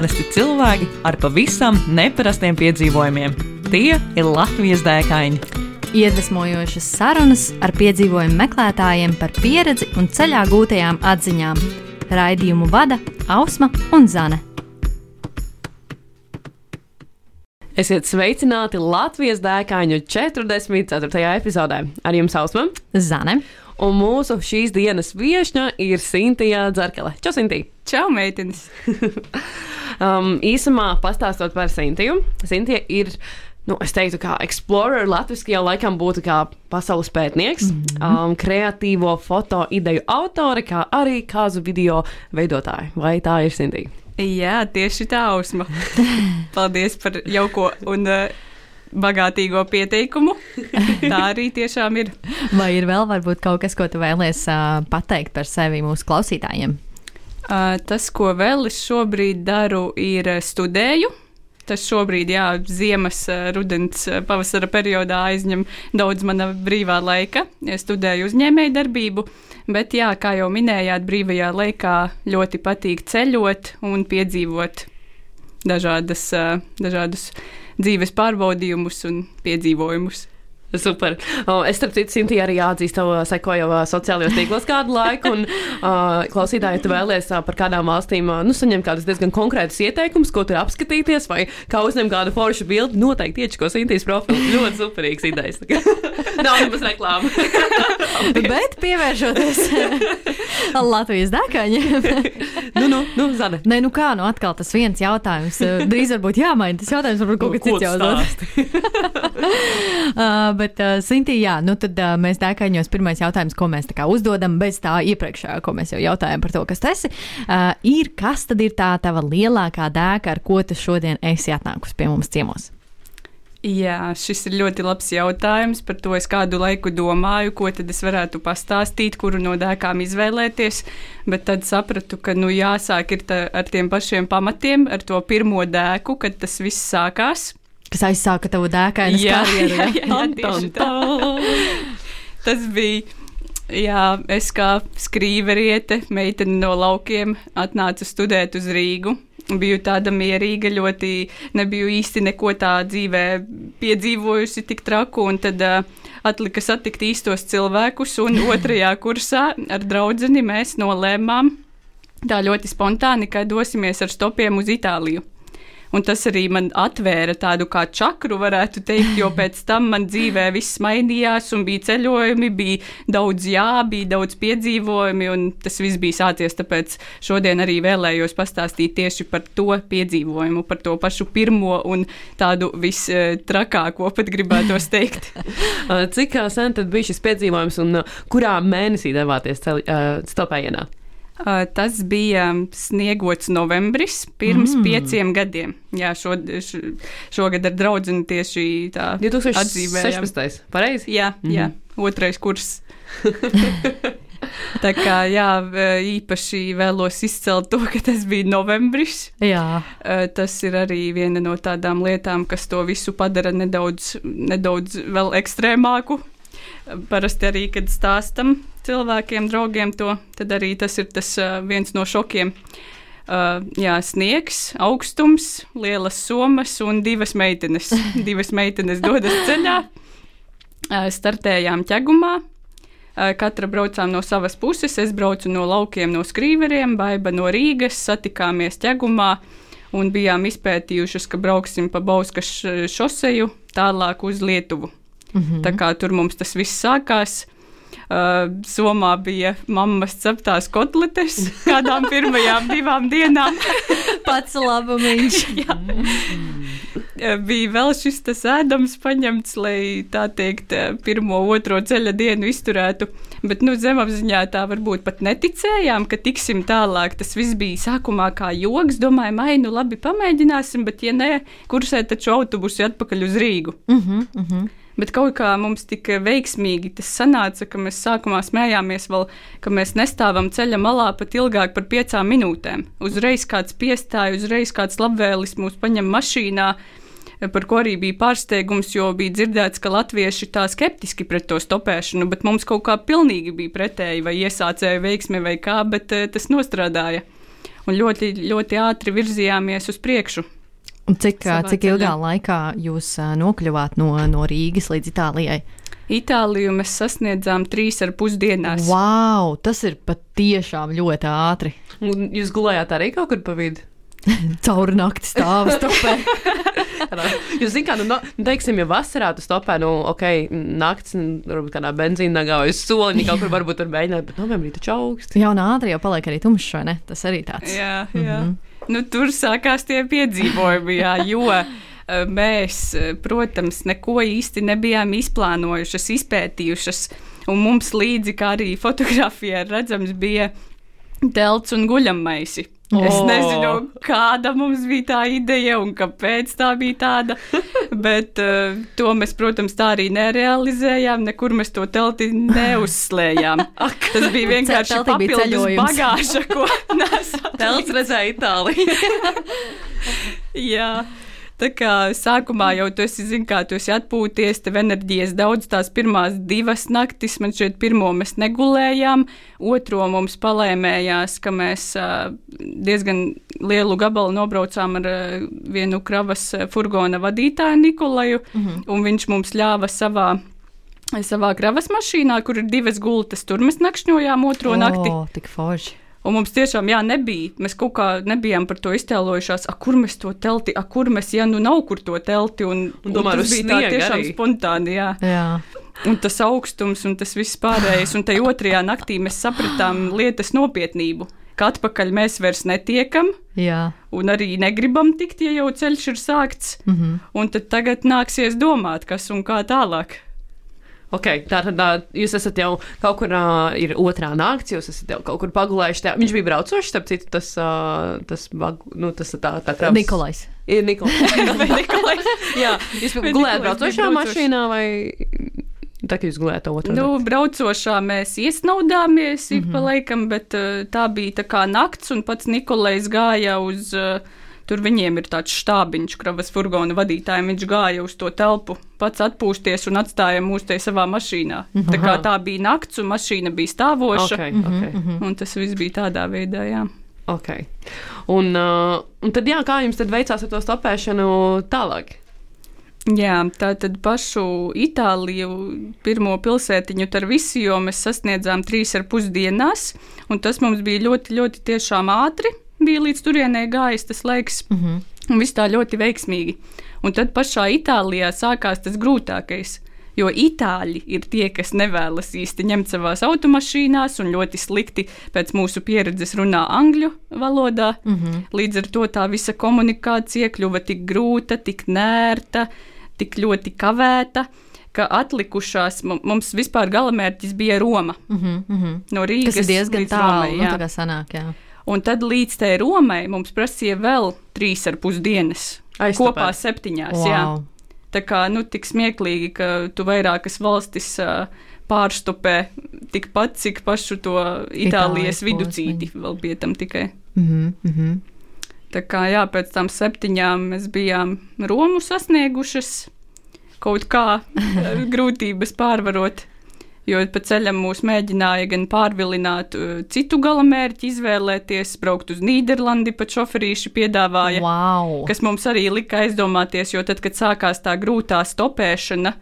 Parasti cilvēki ar pavisam neparastiem piedzīvojumiem. Tie ir Latvijas dēkaini. Iedvesmojošas sarunas ar piedzīvojumu meklētājiem par pieredzi un ceļā gūtajām atziņām. Raidījumu vada Ausma un Zane. Esiet sveicināti Latvijas dēkaņu 44. epizodē. Ar jums Ausma Zane. Un mūsu šīs dienas viesņa ir Sintīna Dzerkele. Čau, Sintīna! Čau, meitenes! um, īsumā pastāstot par Sintīnu. Sintīna ir. Nu, es teiktu, ka Explorer latviešu jau laikam būtu kā pasaules pētnieks, mm -hmm. um, kreatīvo foto ideju autore, kā arī kāzu video veidotāja. Vai tā ir Sintīna? Jā, tieši tā, Ausma. Paldies par jauko un uh, bagātīgo pieteikumu. Tā arī tiešām ir. Vai ir vēl varbūt kaut kas, ko tu vēlies uh, pateikt par sevi mūsu klausītājiem? Uh, tas, ko vēl es šobrīd daru, ir studēju. Tas šobrīd, jā, ziemas, rudens, pavasara periodā aizņem daudz mana brīvā laika. Es studēju uzņēmēju darbību, bet, jā, kā jau minējāt, brīvajā laikā ļoti patīk ceļot un piedzīvot dažādas, dažādus dzīves pārbaudījumus un piedzīvojumus. Super. Es, starp citu, Sintīna arī atzīst, tev sekoju sociālajos tīklos kādu laiku. Un, uh, klausītāji, ja tu vēlies uh, par kādām valstīm uh, nu, saņemt kādus diezgan konkrētus ieteikumus, ko tur apskatīties, vai kā uzņemt kādu foršu bildi, noteikti iečko Sintīnas profilu. Ļoti superīgs idejas. Nav nemaz reklāma. Bet pievēršoties Latvijas dēkaņiem. nu, nu, nu, Zane. Nē, nu kā, nu atkal tas viens jautājums. Drīz varbūt jāmaina tas jautājums, varbūt kaut kas cits jāuzdod. uh, bet, uh, Sintī, jā, nu tad uh, mēs dēkaņos pirmais jautājums, ko mēs tā kā uzdodam, bez tā iepriekšējā, ko mēs jau jautājām par to, kas tas ir, uh, ir, kas tad ir tā tava lielākā dēka, ar ko tu šodien esi atnākusi pie mums ciemos? Jā, šis ir ļoti labs jautājums. Par to es kādu laiku domāju, ko tad es varētu pastāstīt, kuru no dēkām izvēlēties. Bet tad sapratu, ka nu, jāsāk ar tiem pašiem pamatiem, ar to pirmo dēku, kad tas viss sākās. Kas aizsāka tavu dēkainu karjeru? Jā, jā, jā, tieši tā. tas bija. Jā, es kā skrīveriete, meitene no laukiem, atnācu studēt uz Rīgu biju tāda mierīga, ļoti nebiju īsti neko tā dzīvē piedzīvojusi tik traku, un tad uh, atlika satikt īstos cilvēkus, un otrajā kursā ar draudzeni mēs nolēmām tā ļoti spontāni, ka dosimies ar stopiem uz Itāliju. Un tas arī man atvēra tādu kā čakru, varētu teikt, jo pēc tam man dzīvē viss mainījās, un bija ceļojumi, bija daudz jā, bija daudz piedzīvojumi, un tas viss bija sācies. Tāpēc šodien arī vēlējos pastāstīt tieši par to piedzīvojumu, par to pašu pirmo un tādu vistrakāko, pat gribētos teikt. Cik sen tad bija šis piedzīvojums, un kurā mēnesī devāties stopējienā? Tas bija sniegots novembris pirms mm. pieciem gadiem. Jā, šo, š, šogad ar draugu tieši tā 2016. Pareizi? Jā, mm jā, otrais kurs. Tā kā jā, īpaši vēlos izcelt to, ka tas bija novembris. Jā. Tas ir arī viena no tādām lietām, kas to visu padara nedaudz, nedaudz vēl ekstrēmāku parasti arī, kad stāstam cilvēkiem, draugiem to, tad arī tas ir tas viens no šokiem. Uh, jā, sniegs, augstums, lielas somas un divas meitenes. divas meitenes dodas ceļā. Uh, startējām ķegumā. Uh, katra braucām no savas puses. Es braucu no laukiem, no skrīveriem, Baiba no Rīgas. Satikāmies ķegumā un bijām izpētījušas, ka brauksim pa Bauskas šoseju tālāk uz Lietuvu. Mm -hmm. Tā kā tur mums tas viss sākās. Uh, Somā bija mammas ceptās kotletes kādām pirmajām divām dienām. Pats labumiņš. Uh, bija vēl šis tas ēdams paņemts, lai tā teikt, uh, pirmo, otro ceļa dienu izturētu. Bet, nu, zemapziņā tā varbūt pat neticējām, ka tiksim tālāk. Tas viss bija sākumā kā joks. Domājām, ai, nu labi, pamēģināsim, bet, ja nē, kursē taču autobusi atpakaļ uz Rīgu. Uh -huh, uh -huh. Bet kaut kā mums tik veiksmīgi tas sanāca, ka mēs sākumā smējāmies, vēl, ka mēs nestāvam ceļa malā pat ilgāk par piecām minūtēm. Uzreiz kāds piestāja, uzreiz kāds labvēlis mūs paņem mašīnā. Par ko arī bija pārsteigums, jo bija dzirdēts, ka latvieši tā skeptiski pret to stopēšanu, bet mums kaut kā pilnīgi bija pretēji, vai iesācēja veiksme vai kā, bet tas nostrādāja. un ļoti, ļoti ātri virzījāmies uz priekšu. Un cik, Savā cik ceļā. ilgā laikā jūs ā, nokļuvāt no, no Rīgas līdz Itālijai? Itāliju mēs sasniedzām trīs ar pus dienās. Wow, tas ir patiešām ļoti ātri. Un jūs gulējāt arī kaut kur pa vidu? Cauri nakti stāvu stopē. Jūs zināt, kā, nu, no, nu, teiksim, ja vasarā tu stopē, nu, ok, naktis, nu, varbūt kādā benzīnā vai uz soliņa kaut kur varbūt tur mēģināt, bet novembrī taču augsts. Jā, un ātri jau paliek arī tumšs, vai ne? Tas arī tāds. Jā, jā. Mm -hmm. Nu, tur sākās tie piedzīvojumi, jā, jo mēs, protams, neko īsti nebijām izplānojušas, izpētījušas. Un mums līdzi, kā arī fotografijā redzams, bija telts un guļamaisi. Es nezinu, kāda mums bija tā ideja un kāpēc tā bija tāda. Bet uh, to mēs, protams, tā arī nerealizējām. Nekur mēs to telti neuzslējām. Tas bija vienkārši papildus bagāža, ko nesam. Telts redzēja Itāliju. Jā. Tā kā sākumā jau tu esi, zini, kā tu esi atpūties, tev enerģijas daudz, tās pirmās divas naktis, man šķiet, pirmo mēs negulējām, otro mums palēmējās, ka mēs diezgan lielu gabalu nobraucām ar vienu kravas furgona vadītāju Nikolaju, mm -hmm. un viņš mums ļāva savā. Savā kravas mašīnā, kur ir divas gultas, tur mēs nakšņojām otro oh. nakti. O, tik forši. Un mums tiešām jā, nebija. Mēs kaut kā nebijām par to iztēlojušās, a, kur mēs to telti, a, kur mēs, ja nu nav kur to telti. Un, Un domāju, tas uz bija tā tiešām arī. spontāni, jā. Jā. Un tas augstums un tas viss pārējais. Un tajā otrajā naktī mēs sapratām lietas nopietnību. Ka atpakaļ mēs vairs netiekam, Jā. un arī negribam tikt, ja jau ceļš ir sākts. Mm Mhm. -hmm. Un tad tagad nāksies domāt, kas un kā tālāk. Ok, tātad ā, jūs esat jau kaut kur, uh, ir otrā nakts, jūs esat jau kaut kur pagulējuši. Tā. Viņš bija braucošs, starp citu, tas, uh, tas, bag, nu, tas tā, tā kravas. Nikolais. Ir Nikolais. Nikolais. Jā, jūs bija braucošā mašīnā vai tā, ka jūs gulējāt to otru? Nu, braucošā mēs iesnaudāmies ik Mhm. pa laikam, bet uh, tā bija tā kā nakts, un pats Nikolais gāja uz. Uh, Tur viņiem ir tāds štābiņš, kravas furgona vadītājiem. Viņš gāja uz to telpu, pats atpūsties un atstāja mūs te savā mašīnā. Tā kā Aha. tā bija nakts, un mašīna bija stāvoša. Okay, okay. Mhm. Un tas viss bija tādā veidā, jā. Okay. Un, uh, un tad, jā, kā jums tad veicās ar to stopēšanu tālāk? Jā, tā tad pašu Itāliju, pirmo pilsētiņu ar visu, jo mēs sasniedzām trīs ar pus dienās, un tas mums bija ļoti, ļoti tiešām ātri. Bija līdz turienei gājis tas laiks, mm -hmm. un viss tā ļoti veiksmīgi. Un tad pašā Itālijā sākās tas grūtākais. Jo itāļi ir tie, kas nevēlas īsti ņemt savās automašīnās un ļoti slikti pēc mūsu pieredzes runā angļu valodā. Mm -hmm. Līdz ar to tā visa komunikācija kļuva tik grūta, tik nērta, tik ļoti kavēta, ka atlikušās mu- mums vispār galamērķis bija Roma. Mhm, mhm. No Rīgas Tas ir diezgan tālu. Romai, Nu, jā. tā kā sanāk, jā. Un tad līdz tai Romai mums prasīja vēl trīs ar pus dienas. Aiztapēt. Kopā septiņās. Jā. Wow. Tā kā nu, tik smieklīgi, ka tu vairākas valstis uh, pārstupē tikpat, cik pašu to Itālijas Itālijas viducīti vēl bija tam tikai. Mhm, mhm. Tā kā jā, pēc tam septiņām mēs bijām Romu sasniegušas, kaut kā grūtības pārvarot. Jo pa ceļam mūs mēģināja gan pārvilināt uh, citu galamērķi, izvēlēties, braukt uz Nīderlandi, pat šoferīši piedāvāja Wow. kas mums arī lika aizdomāties, jo tad, kad sākās tā grūtā stopēšana,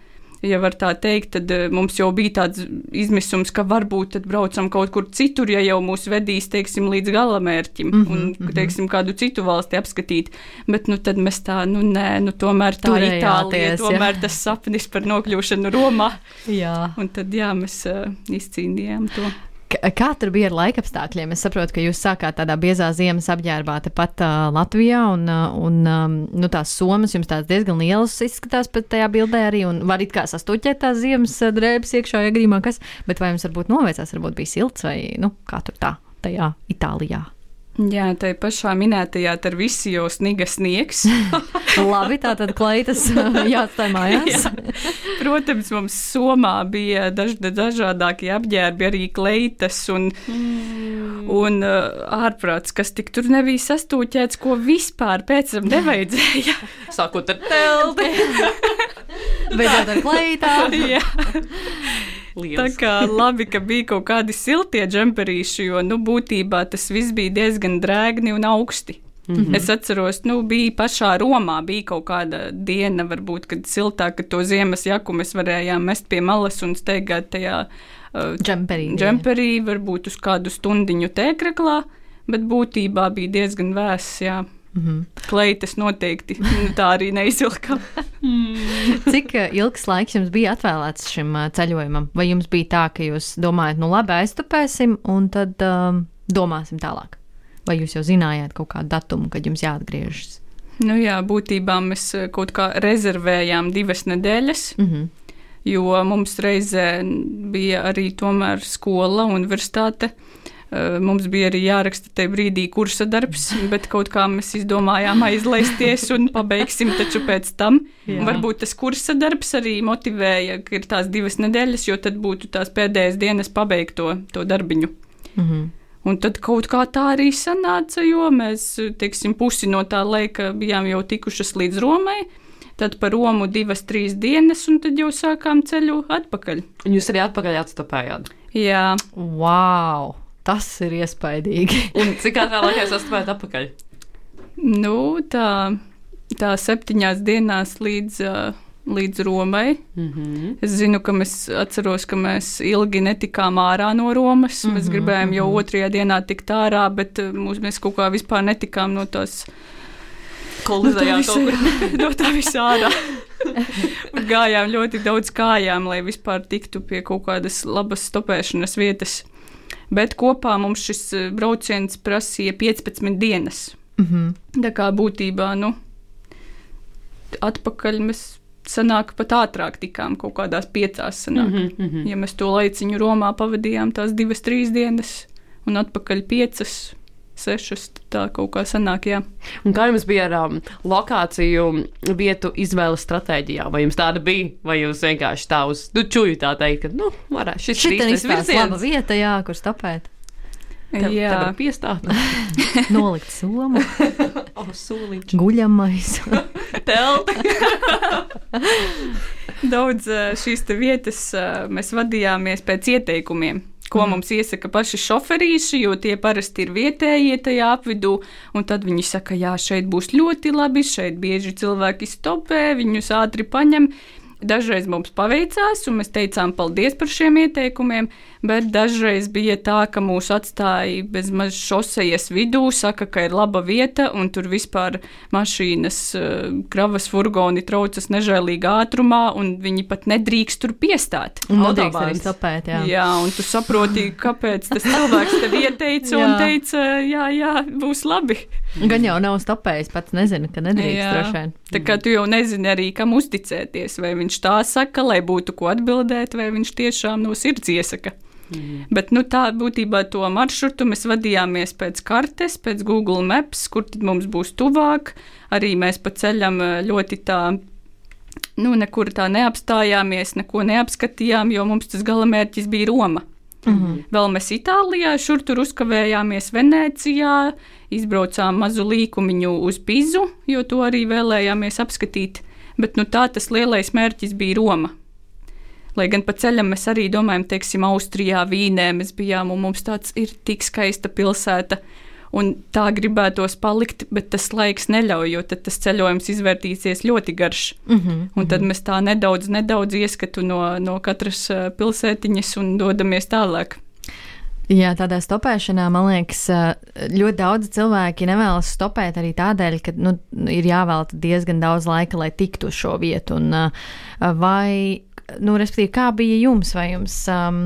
ja var tā teikt, tad eh, mums jau bija tāds izmisums, ka varbūt tad braucam kaut kur citur, ja jau mūs vedīs, teiksim, līdz galamērķim mm -hmm, un, teiksim, kādu citu valsti apskatīt. Bet, nu, tad mēs tā, nu, nē, nu, tomēr tā Turējāties, Itālija, jā. tomēr tas sapnis par nokļūšanu Romā. Jā. Un tad, jā, mēs uh, izcīnījām to. Kā tur bija ar laikapstākļiem? Es saprotu, ka jūs sākāt tādā biezā ziemas apģērbā tepat uh, Latvijā, un, un um, nu, tās somas jums tādas diezgan lielas izskatās pat tajā bildē arī, un var it kā sastūķēt tās ziemas drēbes iekšā, ja grīmā kas, bet vai jums varbūt novēcās, varbūt bija silts vai, nu, kā tur tā, tajā Itālijā? Jā, tai pašā minētajā ar visu jau sniga sniegs. Labi, tā tad klaitas uh, jāatstāj mājās. Jā. Protams, mums Somā bija daž, dažādākie apģērbi, arī kleitas un, mm. un uh, ārprāts, kas tik tur nebija sastūķēts, ko vispār pēc tam nevajadzēja. Sākot ar telti. Beidzot ar klaitām. Jā. Tā kā labi, ka bija kaut kādi siltie džemperīši, jo, nu, būtībā tas viss bija diezgan drēgni un augsti. Mm -hmm. Es atceros, nu, bija pašā Romā, bija kaut kāda diena, varbūt, kad siltāk, kad to ziemas jaku mēs varējām mest pie malas un steigāt tajā uh, Džemperī. džemperī, varbūt uz kādu stundiņu tēkraklā, bet būtībā bija diezgan vēss, jā. Mm -hmm. Kleitas noteikti nu, tā arī neizvilka. Cik uh, ilgs laiks jums bija atvēlēts šim uh, ceļojumam? Vai jums bija tā, ka jūs domājat, nu labi, aiztupēsim un tad um, domāsim tālāk? Vai jūs jau zinājāt kaut kādu datumu, kad jums jāatgriežas? Nu jā, būtībā mēs uh, kaut kā rezervējām divas nedēļas. Mm -hmm. Jo mums reizē bija arī tomēr skola, universitāte. Uh, Mums bija arī jāraksta tajā brīdī kursa darbs, bet kaut kā mēs izdomājām aizlaisties un pabeigsim taču pēc tam. Jā. Varbūt tas kursa darbs arī motivēja, ka ir tās divas nedēļas, jo tad būtu tās pēdējās dienas pabeigt to, darbiņu. -hmm. Un tad kaut kā tā arī sanāca, jo mēs, teiksim, pusi no tā laika bijām jau tikušas līdz Romai. Tad par Romu divas, trīs dienas, un tad jau sākām ceļu atpakaļ. Un jūs arī atpakaļ atstapējāt. Jā, Wow! Tas ir iespaidīgi. Un cik ātrā laikā jūs atstapējāt atpakaļ? nu, tā, tā septiņās dienās līdz, ā, līdz Romai. Mm -hmm. Es zinu, ka mēs atceros, ka mēs ilgi netikām ārā no Romas. Mēs Mhm, gribējām jau otrajā dienā tikt ārā, bet mūs, mēs kaut kā vispār netikām no tās Kolizējāt no tā tā visā ārā. Gājām ļoti daudz kājām, lai vispār tiktu pie kaut kādas labas stopēšanas vietas. Bet kopā mums šis eh, brauciens prasīja 15 dienas. Mm -hmm. Tā kā būtībā, nu, atpakaļ mēs sanāk pat ātrāk tikām kaut kādās piecās. Sanāk. Mm mhm. Ja mēs to laiciņu Romā pavadījām tās divas, trīs dienas, un atpakaļ piecas, sešas, tad tā kaut kā sanāk, jā. Un kā jums bija ar um, lokāciju vietu izvēles stratēģijā? Vai jums tāda bija, vai jūs vienkārši tā uz nu, čuju tā teikt, ka, nu, varētu šis ir ir laba virziens? vieta, jā, kur stopēt. Te, te jā. var piestāt. Nolikt somu, O, solīši. guļamais. Telti. Daudz eh, šīs te vietas eh, mēs vadījāmies pēc ieteikumiem. Ko mm. mums iesaka paši šoferīši, jo tie parasti ir vietējie tajā apvidū. Un tad viņi saka, jā, šeit būs ļoti labi, šeit bieži cilvēki stopē, viņus ātri paņem. Dažreiz mums paveicās, un mēs teicām paldies par šiem ieteikumiem, bet dažreiz bija tā, ka mūs atstāja bez maz šosejas vidū, saka, ka ir laba vieta, un tur vispār mašīnas, eh, kravas furgoni traucas nežēlīgā ātrumā, un viņi pat nedrīkst tur piestāt. Nedrīkst arī stopēt, jā. Jā, un tu saproti, kāpēc tas cilvēks tev ieteica un teica, jā, jā, būs labi. Gan jau nav stopējis, pats nezina, ka nedrīkst Jā. droši vien. Tā kā tu jau nezini arī, kam uzticēties, vai viņš tā saka, lai būtu ko atbildēt, vai viņš tiešām no sirds iesaka. Mm. Bet nu, tā būtībā to maršrutu mēs vadījāmies pēc kartes, pēc Google Maps, kur tad mums būs tuvāk. Arī mēs pa ceļam eh, ļoti tā, nu, nekur tā neapstājāmies, neko neapskatījām, jo mums tas galamērķis bija Roma. Mm -hmm. Vēl mēs Itālijā, šur tur uzkavējāmies Venecijā, izbraucām mazu līkumiņu uz Pizu, jo to arī vēlējāmies apskatīt. Bet nu, tā tas lielais mērķis bija Roma. Lai gan pa ceļam mēs arī domājam, teiksim, Austrijā, Vīnē mēs bijām, un mums tāds ir tik skaista pilsēta. Un tā gribētos palikt, bet tas laiks neļauj, jo tad tas ceļojums izvērtīsies ļoti garš. Mm -hmm. Un tad mēs tā nedaudz, nedaudz ieskatu no, no katras eh, pilsētiņas un dodamies tālāk. Jā, tādā stopēšanā, man liekas, ļoti daudz cilvēki nevēlas stopēt arī tādēļ, ka nu, ir jāvelta diezgan daudz laika, lai tiktu uz šo vietu. Un, uh, vai, nu, respektīvi, kā bija jums? Vai jums um,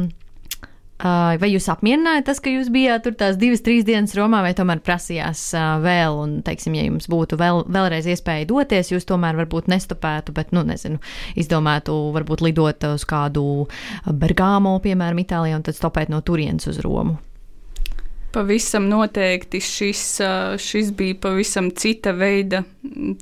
Uh, vai jūs apmierinājāt tas, ka jūs bijāt tur tās divas, trīs dienas Romā, vai tomēr prasījās uh, vēl, un, teiksim, ja jums būtu vēl, vēlreiz iespēja doties, jūs tomēr varbūt nestopētu, bet, nu, nezinu, izdomātu varbūt lidot uz kādu Bergamo, piemēram, Itālijā, un tad stopēt no turienes uz Romu? Pavisam noteikti šis, šis bija pavisam cita veida.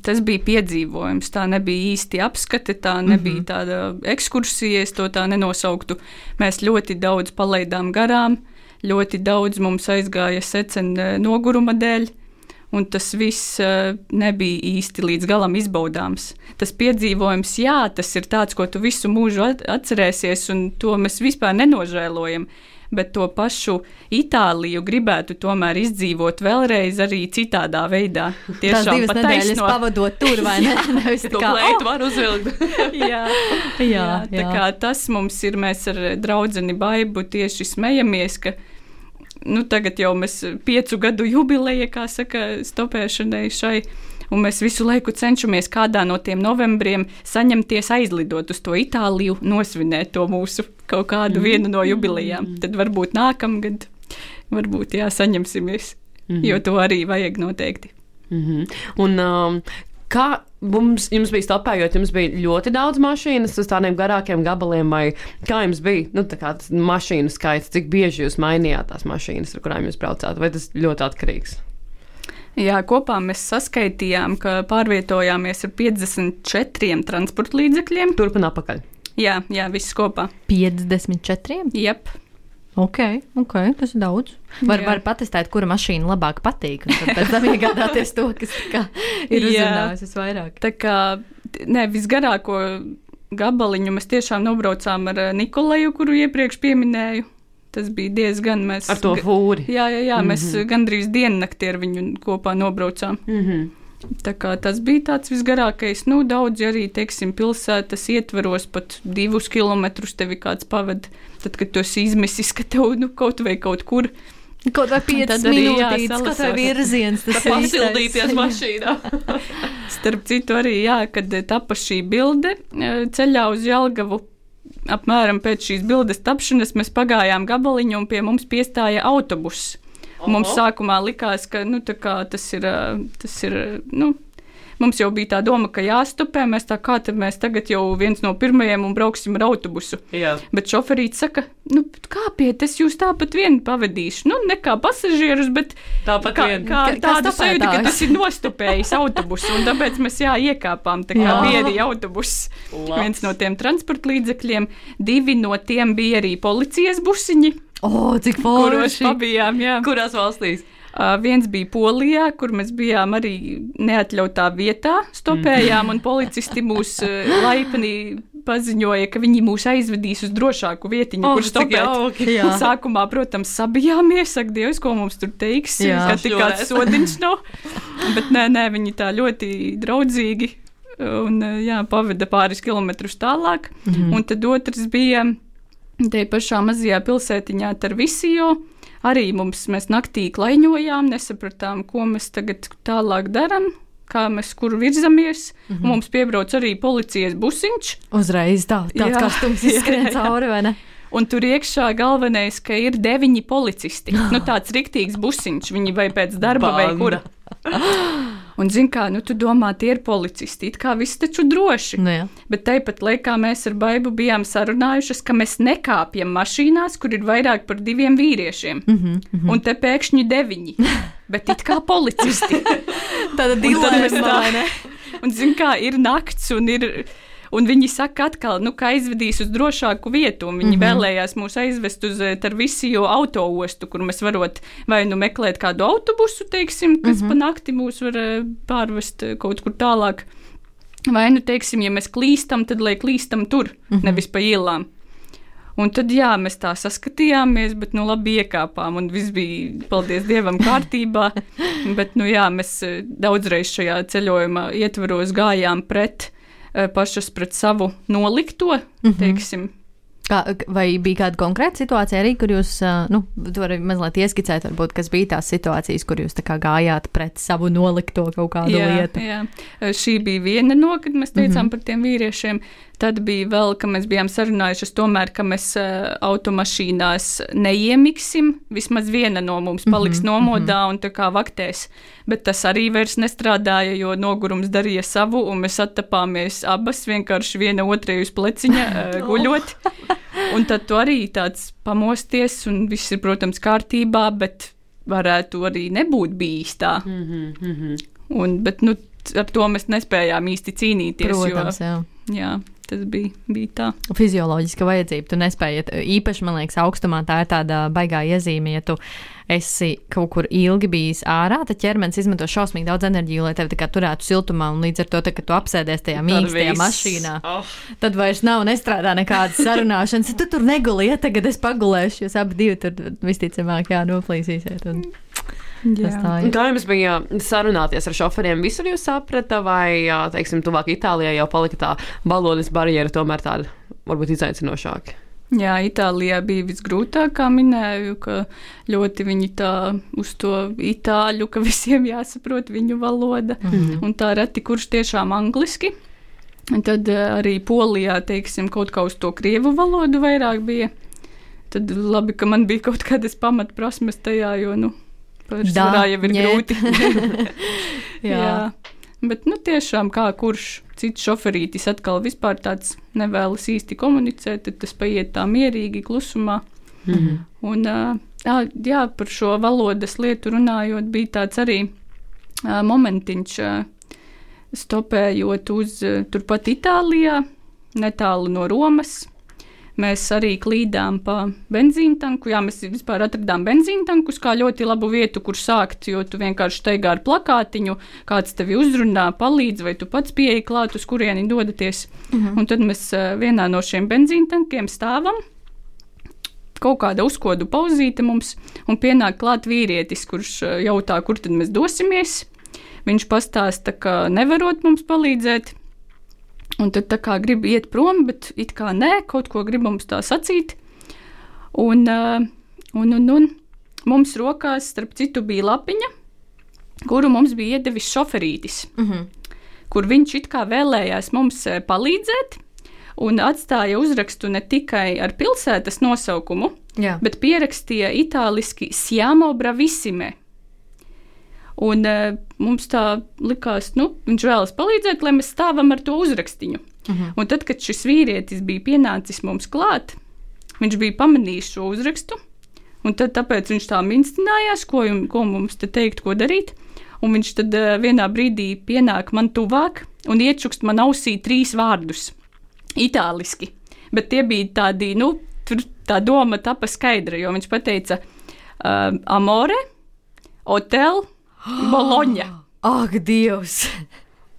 Tas bija piedzīvojums. Tā nebija īsti apskate, tā nebija tāda ekskursija, es to tā nenosauktu. Mēs ļoti daudz palaidām garām, ļoti daudz mums aizgāja secen noguruma dēļ. un tas viss nebija īsti līdz galam izbaudāms. Tas piedzīvojums, jā, tas ir tāds, ko tu visu mūžu atcerēsies, un to mēs vispār nenožēlojam bet to pašu Itāliju gribētu tomēr izdzīvot vēlreiz arī citādā veidā. Tiešām Tās divas nedēļas taisno... pavadot tur, vai ne? Nevis tā kā leitu var uzvilkt. jā, jā, jā, tā jā. kā tas mums ir, mēs ar draudzeni Baibu tieši smejamies, ka nu, tagad jau mēs piecu gadu jubileja, kā saka, stopēšanai šai un mēs visu laiku cenšamies kādā no tiem novembriem saņemties aizlidot uz to Itāliju, nosvinēt to mūsu kaut kādu mm. vienu no jubilejām. Mm. Tad varbūt nākamgad, varbūt jā, saņemsimies, mm -hmm. jo to arī vajag noteikti. Mm -hmm. Un, um, kā mums, jums bija stopējot, jums bija ļoti daudz mašīnas uz tādiem garākiem gabaliem, vai kā jums bija nu, tas mašīnu skaits, cik bieži jūs mainījāt tās mašīnas, ar kurām jūs braucāt, vai tas ļoti atkarīgs? Jā, kopā mēs saskaitījām, ka pārvietojāmies ar 54 transporta līdzekļiem. Turp un atpakaļ. Jā, jā, viss kopā. 54? Jep. Ok, ok, tas ir daudz. Var, jā. var patestēt, kura mašīna labāk patīk. Tad tam iegādāties to, kas kā, ir uzrunājis visvairāk. Tā kā ne, visgarāko gabaliņu mēs tiešām nobraucām ar Nikolaju, kuru iepriekš pieminēju. Tas bija diezgan mēs. Ar to fūri. Jā, jā, jā mm -hmm. mēs mhm. gandrīz diennakti ar viņu kopā nobraucām. Mm -hmm. Tā kā tas bija tāds visgarākais, nu, daudz arī, teiksim, pilsētas ietveros pat divus kilometrus tevi kāds pavada. Tad, kad tu esi izmesis, ka tev, nu, kaut vai kaut kur. Kaut vai 5 minūtes, kaut vai virziens, tas ir pasildīties mašīnā. Starp citu arī, jā, kad tapa šī bilde eh, ceļā uz Jelgavu, apmēram pēc šīs bildes tapšanas mēs pagājām gabaliņu un pie mums piestāja autobuss. Mums sākumā likās, ka nu, tas ir, tas ir nu, Mums jau bija tā doma, ka jāstopē. Mēs tā kā tad mēs tagad jau viens no pirmajiem un brauksim ar autobusu. Jā. Bet šoferīts saka, nu, kāpiet, es jūs tāpat vien pavadīšu. Nu, ne kā pasažierus, bet tāpat kā, vien. kā tādu sajūtu, ka tas ir nostopējis autobusu. Un tāpēc mēs jā, iekāpām. Tā kā bija arī autobuss. Viens no tiem transporta līdzekļiem, divi no tiem bija arī policijas busiņi. O, oh, cik forši! Kuros pabijām, jā. Kurās valstīs? Uh, viens bija Polijā, kur mēs bijām arī neatļautā vietā, stopējām, mm. un policisti mūs uh, laipni paziņoja, ka viņi mūs aizvedīs uz drošāku vietiņu, oh, kur stopēt. Sākumā, protams, sabijāmies, ak, Dievs, ko mums tur teiks, jā, ka tik kāds sodiņš nav. Bet nē, nē, viņi tā ļoti draudzīgi un jā, paveda pāris kilometrus tālāk. Mm -hmm. Un tad otrs bija te pašā mazajā pilsētiņā Tarvisio arī mums mēs naktī klaiņojām, nesapratām, ko mēs tagad tālāk darām. Kā mēs kur virzamies, mm -hmm. mums piebrauc arī policijas busiņš. Uzreiz tā, tāds jā, karstums izskrien cauri, vai ne? Un tur iekšā galvenais, ka ir deviņi policisti. nu, tāds riktīgs busiņš, viņi vai pēc darba, Banda. vai kura. Un, zini, kā, nu, tu domā, tie ir policisti, it kā viss taču droši. Nu, jā. Bet tāpat laikā mēs ar Baibu bijām sarunājušas, ka mēs nekāpjam mašīnās, kur ir vairāk par diviem vīriešiem. Mm -hmm, mm -hmm. Un te pēkšņi deviņi. Bet it kā policisti. Tāda dilēma. Un, zini, kā ir nakts un ir Un viņi saka, atkal, nu, ka aizvedīs uz drošāku vietu. Viņi mm -hmm. vēlējās mūs aizvest uz eh, Tarvisiju autoostu, kur mēs varot vai nu meklēt kādu autobusu, teiksim, kas mm -hmm. pa nakti mūs var eh, pārvest eh, kaut kur tālāk. Vai nu, teiksim, ja mēs klīstam, tad lai klīstam tur, mm -hmm. nevis pa ielām. Un tad, jā, mēs tā saskatījāmies, bet, nu, labi iekāpām, un viss bija, paldies Dievam, kārtībā. bet, nu, jā, mēs daudzreiz šajā ceļojumā ietvaros gājām pret pašas pret savu nolikto, mm -hmm. teiksim. Kā, vai bija kāda konkrēta situācija arī, kur jūs, eh, nu, varat mazliet ieskicēt, varbūt, kas bija tās situācijas, kur jūs gājāt pret savu nolikto kaut kādu jā, lietu? Jā, eh, šī bija viena no, kad mēs teicām mm -hmm. par tiem vīriešiem. Tad bija vēl, ka mēs bijām sarunājušies, tomēr, ka mēs uh, automašīnās neiemiksim. Vismaz viena no mums paliks mm -hmm, nomodā un tā kā vaktēs. Bet tas arī vairs nestrādāja, jo nogurums darīja savu, un mēs attapāmies abas vienkārši viena otrai uz pleciņa uh, guļot. Un tad tu arī tāds pamosties, un viss ir, protams, kārtībā, bet varētu arī nebūt bijis tā. Mm -hmm, mm -hmm. Un, bet, nu, ar to mēs nespējām īsti cīnīties. Protams, jo, jā. jā tas bija, bija tā. Fizioloģiska vajadzība. Tu nespēji iet īpaši, man liekas, augstumā. Tā ir tāda baigā iezīme, ja tu esi kaut kur ilgi bijis ārā, tad ķermenis izmanto šausmīgi daudz enerģiju, lai tevi turētu siltumā. Un līdz ar to, tā, kad tu apsēdies tajā mīkstajā mašīnā, oh. tad vairs nav nestrādā nekādas sarunāšanas. Tu tur neguli, ja tagad es pagulēšu, jūs abi divi tur visticamāk jā, noplīsīsiet. Un... Kā jums bija sarunāties ar šoferiem? Visur jūs saprata, vai, teiksim, tuvāk Itālijā jau palika tā valodas barjera tomēr tāda varbūt izaicinošāka? Jā, Itālijā bija visgrūtāk, kā minēju, ka ļoti viņi tā uz to itāļu, ka visiem jāsaprot viņu valoda, mm -hmm. un tā reti kurš tiešām angliski. Un tad arī Polijā, teiksim, kaut kā uz to krievu valodu vairāk bija. Tad labi, ka man bija kaut kādas pamatprasmes tajā, jo, nu, pārsvarā jau ir grūti. jā. jā. Bet, nu, tiešām kā kurš cits šoferītis atkal vispār tāds nevēlas īsti komunicēt, tad tas paiet tā mierīgi, klusumā. Mm -hmm. Un, jā, jā, par šo valodas lietu runājot, bija tāds arī momentiņš, stopējot uz turpat Itālijā, netālu no Romas. Mēs arī klīdām pa benzīna tanku. Jā, mēs vispār atradām benzīna tankus kā ļoti labu vietu, kur sākt, jo tu vienkārši steigā ar plakātiņu, kāds tevi uzrunā, palīdz, vai tu pats pieeji klāt, uz kurieni dodaties. Mhm. Un tad mēs vienā no šiem benzīna tankiem stāvam kaut kāda uzkodu pauzīte mums, un pienāk klāt vīrietis, kurš jautā, kur tad mēs dosimies. Viņš pastāsta, ka nevarot mums palīdzēt, Un tad tā kā grib iet prom, bet it kā nē, kaut ko grib mums tā sacīt. Un, uh, un, un, un mums rokās, starp citu, bija lapiņa, kuru mums bija iedevis šoferītis, mm -hmm. kur viņš it kā vēlējās mums uh, palīdzēt. Un atstāja uzrakstu ne tikai ar pilsētas nosaukumu, Jā. bet pierakstīja itāliski Siamo Bravissime, Un uh, mums tā likās, nu, viņš vēlas palīdzēt, lai mēs stāvam ar to uzrakstiņu. Uh mhm. -huh. Un tad, kad šis vīrietis bija pienācis mums klāt, viņš bija pamanījis šo uzrakstu. Un tad tāpēc viņš tā minstinājās, ko, jum, ko mums te teikt, ko darīt. Un viņš tad uh, vienā brīdī pienāk man tuvāk un iečukst man ausī trīs vārdus - itāliski. Bet tie bija tādi, nu, tur tā doma tapa skaidra, jo viņš pateica uh, amore, hotel, Boloņa. Ak, Dievs!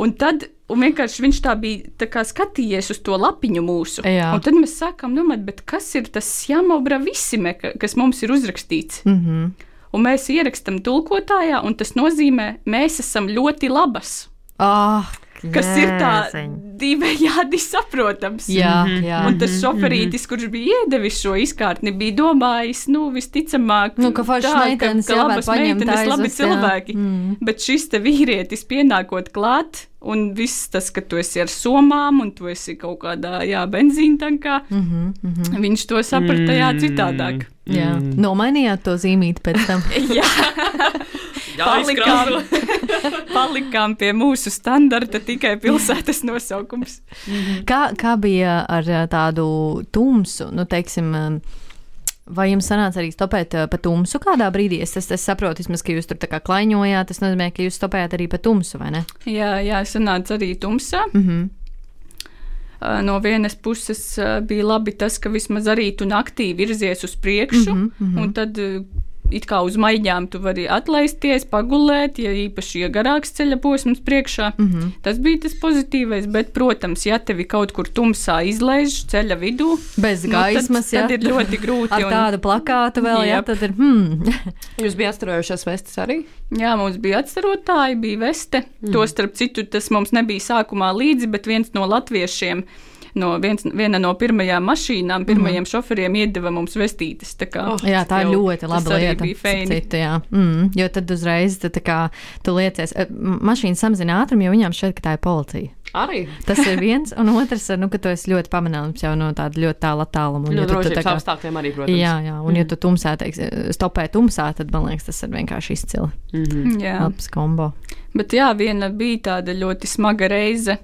Un tad un vienkārši viņš tā bija tā kā skatījies uz to lapiņu mūsu. Jā. Un tad mēs sākām domāt, kas ir tas jāmobra visime, kas mums ir uzrakstīts. Mm -hmm. Un mēs ierakstām tulkotājā, un tas nozīmē, mēs esam ļoti labas. Ah, kas Jēziņ. ir tā divējādi saprotams. Jā, mhm. jā. Un tas mhm, šoferītis, kurš bija iedevis šo izkārtni, bija domājis, nu, visticamāk, nu, ka foršas meitenes, ka, ka labas meitenes, labi cilvēki. Mm. Bet šis te vīrietis pienākot klāt, Un viss tas, ka tu esi ar somām, un tu esi kaut kādā jā, benzīna tankā, mm -hmm, mm -hmm. viņš to saprata jā, citādāk. Mm. Jā. Nomainījāt to zīmīti pēc tam. jā, palikām, palikām pie mūsu standarta tikai pilsētas nosaukums. Mm -hmm. kā, kā bija ar tādu tumsu, nu, teiksim, Vai jums sanāca arī stopēt uh, pa tumsu kādā brīdī? Es, es, es saprotu, vismaz, ka jūs tur tā kā klaiņojāt. Tas nozīmē, ka jūs stopējāt arī pa tumsu, vai ne? Jā, jā sanāca arī tumsā. Mm -hmm. Uh, no vienas puses bija labi tas, ka vismaz arī tu naktī virzies uz priekšu, mm -hmm. un tad it kā uz maiņām tu vari atlaisties, pagulēt, ja īpaši ir garāks ceļa posms priekšā. Mm -hmm. Tas bija tas pozitīvais, bet, protams, ja tevi kaut kur tumsā izlaiž ceļa vidū, bez gaismas, nu, tad, tad ir ļoti grūti. Ar un... tādu plakātu vēl, jā, tad ir. Hmm. Jūs bijat atstarojušās vestes arī? Jā, mums bija atstarotāji, bija veste. Mm. To starp citu, tas mums nebija sākumā līdzi, bet viens no latviešiem no viens, viena no pirmajām mašīnām, pirmajiem mm. šoferiem iedeva mums vestītes. Tā kā, oh, jā, tā ir ļoti laba lieta. Citu, jā. mm, jo tad uzreiz tu, kā, tu liecies, eh, mašīna samazina ātrumu, jo viņām šķiet, ka tā ir policija. Arī. Tas ir viens, un otrs, nu, ka tu esi ļoti pamanāms jau no tāda ļoti tāla attāluma. No nu, drošības kā, apstākļiem arī, protams. Jā, jā, un mm. ja tu tumsā, teiks, stopē tumsā, tad man liekas, tas ir vienkārši izcili. Mm -hmm. Jā. Labs kombo. Bet jā, viena bija tāda ļoti smaga reize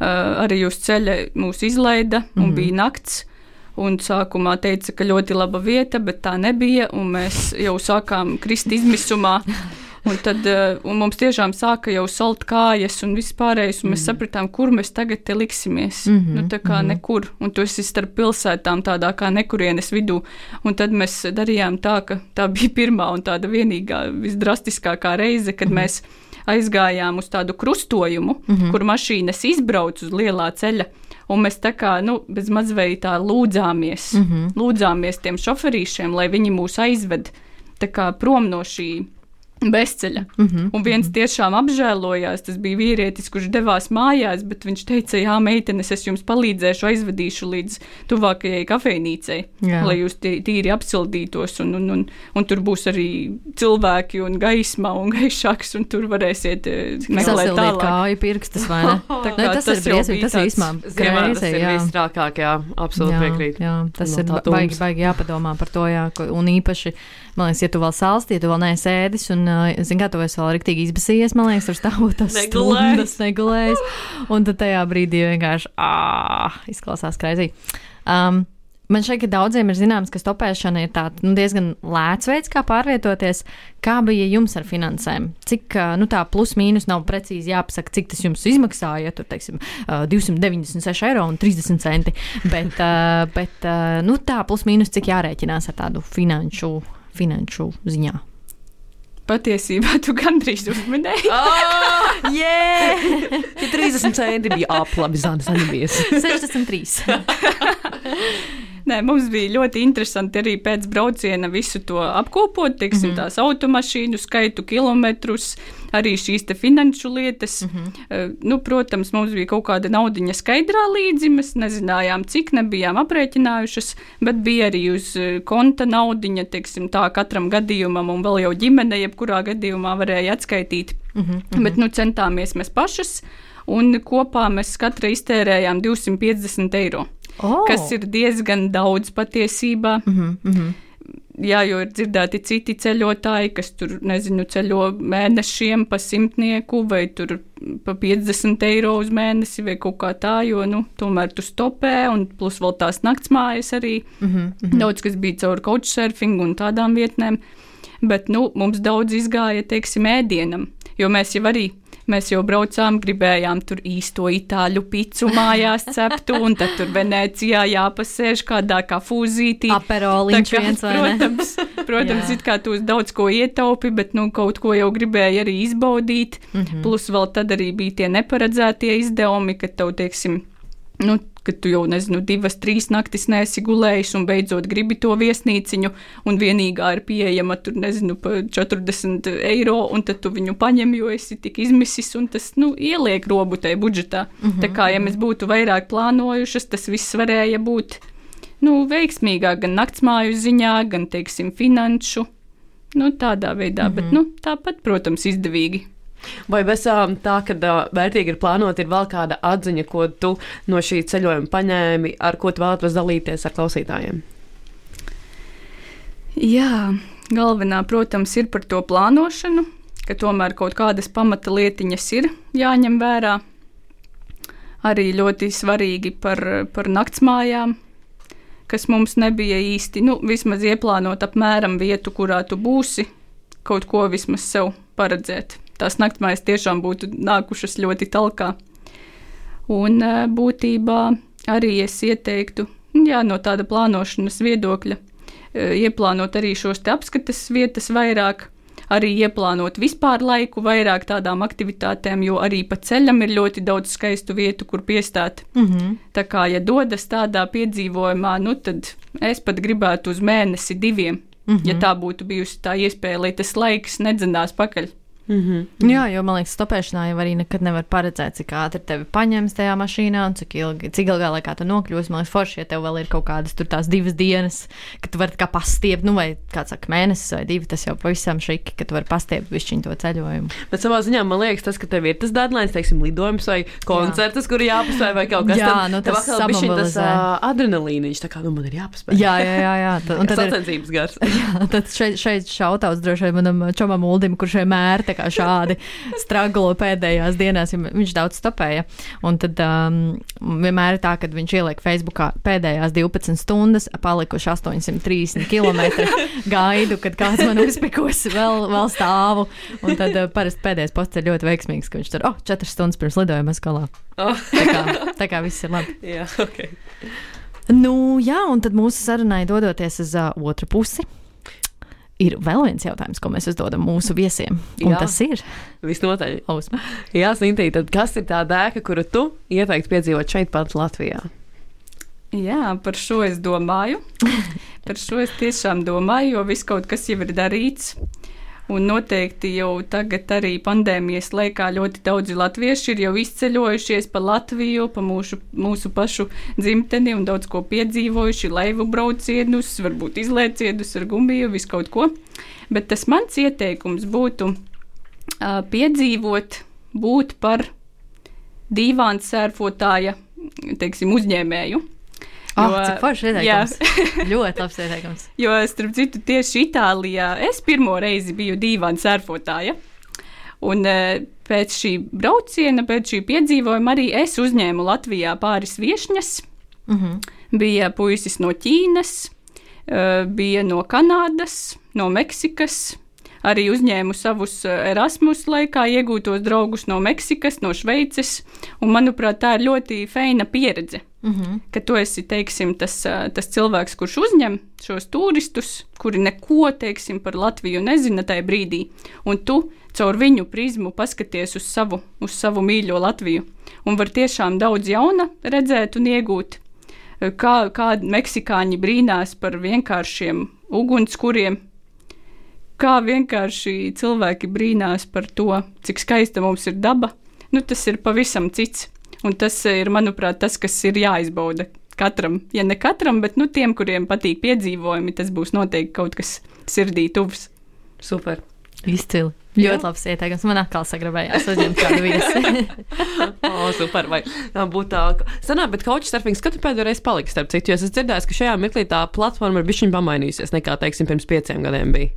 arī uz ceļa mūs izlaida un mm -hmm. bija nakts. Un sākumā teica, ka ļoti laba vieta, bet tā nebija. Mēs jau sākām krist izmisumā. Un tad uh, un mums tiešām sāka jau salt kājas un viss pārējais, un mēs mm. sapratām, kur mēs tagad te liksimies. Mm -hmm, nu, tā kā mm -hmm. nekur, un tu esi starp pilsētām tādā kā nekurienes vidū. Un tad mēs darījām tā, ka tā bija pirmā un tāda vienīgā, visdrastiskākā reize, kad mm -hmm. mēs aizgājām uz tādu krustojumu, mm -hmm. kur mašīnas izbrauc uz lielā ceļa. Un mēs tā kā nu, bez mazveida lūdzāmies, mm -hmm. lūdzāmies tiem šoferīšiem, lai viņi mūs aizved prom no šī bezceļa. Mm -hmm. Un viens tiešām apžēlojās. Tas bija vīrietis, kurš devās mājās, bet viņš teica, jā, meitenes, es jums palīdzēšu, aizvedīšu līdz tuvākajai kafejnīcei, jā. lai jūs tīri apsildītos. Un, un, un, un tur būs arī cilvēki un gaisma un gaišāks, un tur varēsiet eh, meklēt tālāk. kāju pirkstus, vai ne? Tā, ne tas, tas ir briesmīgi, tas ir īsmā grēzi, tas ir visstrākāk, jā, absolūti piekrīt. Jā, tas no ir baigi, baigi jāpadomā par to, jā, un īpaši, man liekas, ja tu vēl salsti, ja tu vēl neesi ēdis, un Zini, kā tu esi vēl rīktīgi izbasījies, man liekas, tur stāvot tas stundas negulējis. Un tad tajā brīdī vienkārši ā, izklausās kreizī. Um, Man šeit daudziem ir zināms, ka stopēšana ir tāds nu, diezgan lēts veids, kā pārvietoties. Kā bija jums ar finansēm? Cik nu, tā plus-mínus nav precīzi jāpasaka, cik tas jums izmaksāja? Ja tur teiksim, 296 eiro un 30 centi. Bet, bet nu, tā plus-mínus cik jārēķinās ar tādu finanšu, finanšu ziņā? Patiesībā tu gandrīz uzminēji. oh, yeah! ja 30 centi bija aplabi, Zana 63. Nē, mums bija ļoti interesanti arī pēc brauciena visu to apkopot, teiksim, mm -hmm. tās automašīnu skaitu, kilometrus, arī šīs finanšu lietas. Mm -hmm. nu, protams, mums bija kaut kāda naudiņa skaidrā līdzi, mēs nezinājām, cik nebijām aprēķinājušas, bet bija arī uz eh, konta naudiņa, teiksim, tā katram gadījumam un vēl jau ģimene, jebkurā gadījumā varēja atskaitīt. Mm -hmm. Bet, nu, centāmies mēs pašas un kopā mēs katra iztērējām 250 eiro oh. kas ir diezgan daudz patiesībā. Mm -hmm, mm -hmm. Jā, jo ir dzirdēti citi ceļotāji, kas tur, nezinu, ceļo mēnešiem pa simtnieku vai tur pa 50 eiro uz mēnesi vai kaut kā tā, jo, nu, tomēr tu stopē un plus vēl tās naktsmājas arī. Mm -hmm. Daudz, kas bija caur couchsurfing un tādām vietnēm. Bet, nu, mums daudz izgāja, teiksim, ēdienam, jo mēs jau arī Mēs jau braucām, gribējām tur īsto itāļu picu mājās ceptu, un tad tur Venecijā jāpasēž kādā kā fūzītī. Aperoliņš kā, viens protams? Protams, it kā tu daudz ko ietaupi, bet nu kaut ko jau gribēji arī izbaudīt. Mm -hmm. Plus vēl tad arī bija tie neparedzētie izdevumi, kad tev, teiksim, nu, ka tu jau, nezinu, divas, trīs naktis nesi gulējis un beidzot gribi to viesnīciņu, un vienīgā ir pieejama tur, nezinu, pa 40 eiro, un tad tu viņu paņem, jo esi tik izmisis, un tas, nu, ieliek robu tajā budžetā. Mm -hmm. Tā kā, ja mēs būtu vairāk plānojušas, tas viss varēja būt, nu, veiksmīgāk gan naktsmāju ziņā, gan, teiksim, finanšu. Nu, tādā veidā, mm -hmm. bet, nu, tāpat, protams, izdevīgi. Vai bez tā, ka vērtīgi ir plānot, ir vēl kāda atziņa, ko tu no šī ceļojuma paņēmi, ar ko tu vēlaties dalīties ar klausītājiem? Jā, galvenā, protams, ir par to plānošanu, ka tomēr kaut kādas pamata lietiņas ir jāņem vērā. Arī ļoti svarīgi par, par naktsmājām, kas mums nebija īsti, nu, vismaz ieplānot apmēram vietu, kurā tu būsi, kaut ko vismaz sev paredzēt tās naktmājas tiešām būtu nākušas ļoti talkā. Un e, būtībā arī es ieteiktu, jā, no tāda plānošanas viedokļa, e, ieplānot arī šos apskates vietas vairāk, arī ieplānot vispār laiku vairāk tādām aktivitātēm, jo arī pa ceļam ir ļoti daudz skaistu vietu, kur piestāt. Mm -hmm. Tā kā, ja dodas tādā piedzīvojumā, nu tad es pat gribētu uz mēnesi diviem, mm -hmm. ja tā būtu bijusi tā iespēja, lai tas laiks nedzenās pakaļ. Mm -hmm. Jā, jo man liekas, stopēšanā jau arī nekad nevar paredzēt, cik ātri tevi paņems tajā mašīnā un cik, ilgi, cik ilgā laikā tu nokļūsi. Man liekas, forši, ja tev vēl ir kaut kādas tur tās divas dienas, ka tu vari kā pastiept, nu vai kāds saka, mēnesis vai divi, tas jau pavisam šiki, ka tu vari pastiept višķiņu to ceļojumu. Bet savā ziņā man liekas, tas, ka tev ir tas deadline, teiksim, lidojums vai koncerts, kur jāpaspēj vai kaut kas tāds. Jā, nu tas atkal bišķiņ tas uh, adrenalīniņš, tā kā, nu man ir jāpaspēj. Jā, jā, jā. jā. Tad, un tad ir sacensības gars. jā, tad šeit, šeit šautauts droši vien manam čomam Uldim, kurš vienmēr tā kā šādi straglo pēdējās dienās, jo viņš daudz stopēja. Un tad um, vienmēr ir tā, ka viņš ieliek Facebookā pēdējās 12 stundas, palikuši 830 km gaidu, kad kāds man uzpikos, vēl, vēl stāvu. Un tad uh, parasti pēdējais posts ir ļoti veiksmīgs, ka viņš tur, oh, 4 stundas pirms lidojuma skolā. Oh. Tā kā, tā kā viss ir labi. Jā, ok. Nu, jā, un tad mūsu sarunai dodoties uz uh, otru pusi. Ir vēl viens jautājums, ko mēs uzdodam mūsu viesiem. Un Jā. tas ir Visnotaļ. Ausma. Jā, Sintī, tad kas ir tā dēka, kuru tu ieteiktu piedzīvot šeit pat Latvijā? Jā, par šo es domāju. Par šo es tiešām domāju, jo viss kaut kas jau ir darīts. Un noteikti jau tagad arī pandēmijas laikā ļoti daudzi latvieši ir jau izceļojušies pa Latviju, pa mūsu, mūsu pašu dzimteni un daudz ko piedzīvojuši, laivu braucienus, varbūt izlēcienus ar gumiju, visu kaut ko. Bet tas mans ieteikums būtu uh, piedzīvot, būt par dīvānu sērfotāja, teiksim, uzņēmēju. Oh, Jo, cik forši ieteikums. ļoti labs ieteikums. Jo, starp citu, tieši Itālijā es pirmo reizi biju dīvaina sērfotāja. Un eh, pēc šī brauciena, pēc šī piedzīvojuma, arī es uzņēmu Latvijā pāris viesņas. Mhm. Bija puisis no Ķīnas, eh, bija no Kanādas, no Meksikas. Arī uzņēmu savus eh, Erasmus laikā iegūtos draugus no Meksikas, no Šveices. Un, manuprāt, tā ir ļoti feina pieredze Mhm. ka tu esi teiksim, tas, ā, tas cilvēks, kurš uzņem šos turistus, kuri neko teiksim, par Latviju nezina tajā brīdī, un tu caur viņu prizmu paskaties uz savu, uz savu mīļo Latviju. Un var tiešām daudz jauna redzēt un iegūt. Kā, kā meksikāņi brīnās par vienkāršiem ugunskuriem, kā vienkārši cilvēki brīnās par to, cik skaista mums ir daba. Nu, tas ir pavisam cits. Un tas ir, manuprāt, tas, kas ir jāizbauda katram. Ja ne katram, bet nu, tiem, kuriem patīk piedzīvojumi, tas būs noteikti kaut kas sirdī tuvs. Super. Izcili. Ļoti labs ieteikums. Man atkal sagrabējās uzņemt kādu viesi. O, super. Vai tā būtu tā? ka- Sanāk, bet couch surfings, kad tu pēdējo reizi paliki starp citu, jo es esmu dzirdējis, ka šajā mirklī tā platforma ir bišķiņ pamainījusies nekā, teiksim, pirms pieciem gadiem bija.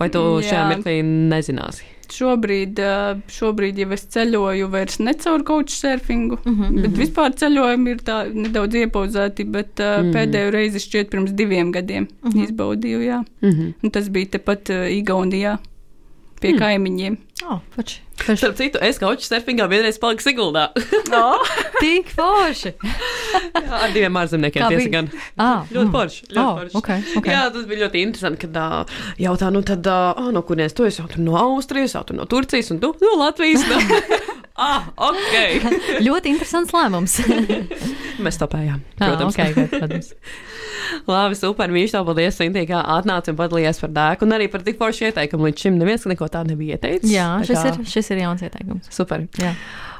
Vai tu Jā. šajā mirklī nezināsi? Šobrīd, ā, šobrīd jau es ceļoju vairs ne caur couchsurfingu, mm. -hmm. bet vispār ceļojumi ir tā nedaudz iepauzēti, bet uh, mm. pēdējo reizi šķiet pirms diviem gadiem mm -hmm. izbaudīju, jā. Mhm. Un tas bija tepat uh, Igaunijā pie mm. kaimiņiem. Oh, forši. Forši. Starp citu, es couch surfingā vienreiz paliku Siguldā. No. Tik forši. Ar diviem ārzemniekiem tiesa gan. Ah, Ļoti mm. forši. Ļoti Oh, forši. okay, okay. Jā, tas bija ļoti interesanti, kad uh, jautā, nu tad, uh, no kurienes tu esi? Tur no Austrijas, tur no Turcijas, un tu no Latvijas. No. ah, ok. Ļoti interesants lēmums. Mēs topējām. Ah, Protams. okay, good, protams. Labi, super. Mīļš, tev paldies, Sintī, kā atnāci un padalījies par dēku. Un arī par tik foršu ieteikumu. Līdz šim neviens neko tādu nebija ieteicis. Jā, Tā šis kā- ir, šis ir jauns ieteikums. Super. Jā.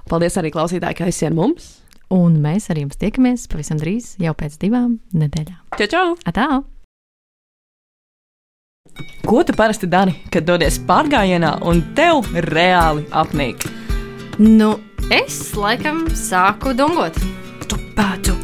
Paldies arī klausītāji, ka ar mums. Un mēs ar jums tiekamies pavisam drīz, jau pēc divām nedēļām. Čau, čau! Atā! Ko tu parasti dari, kad dodies pārgājienā un tev reāli apnīk? Nu, es laikam sāku dungot. Pācu, pacu, Nā,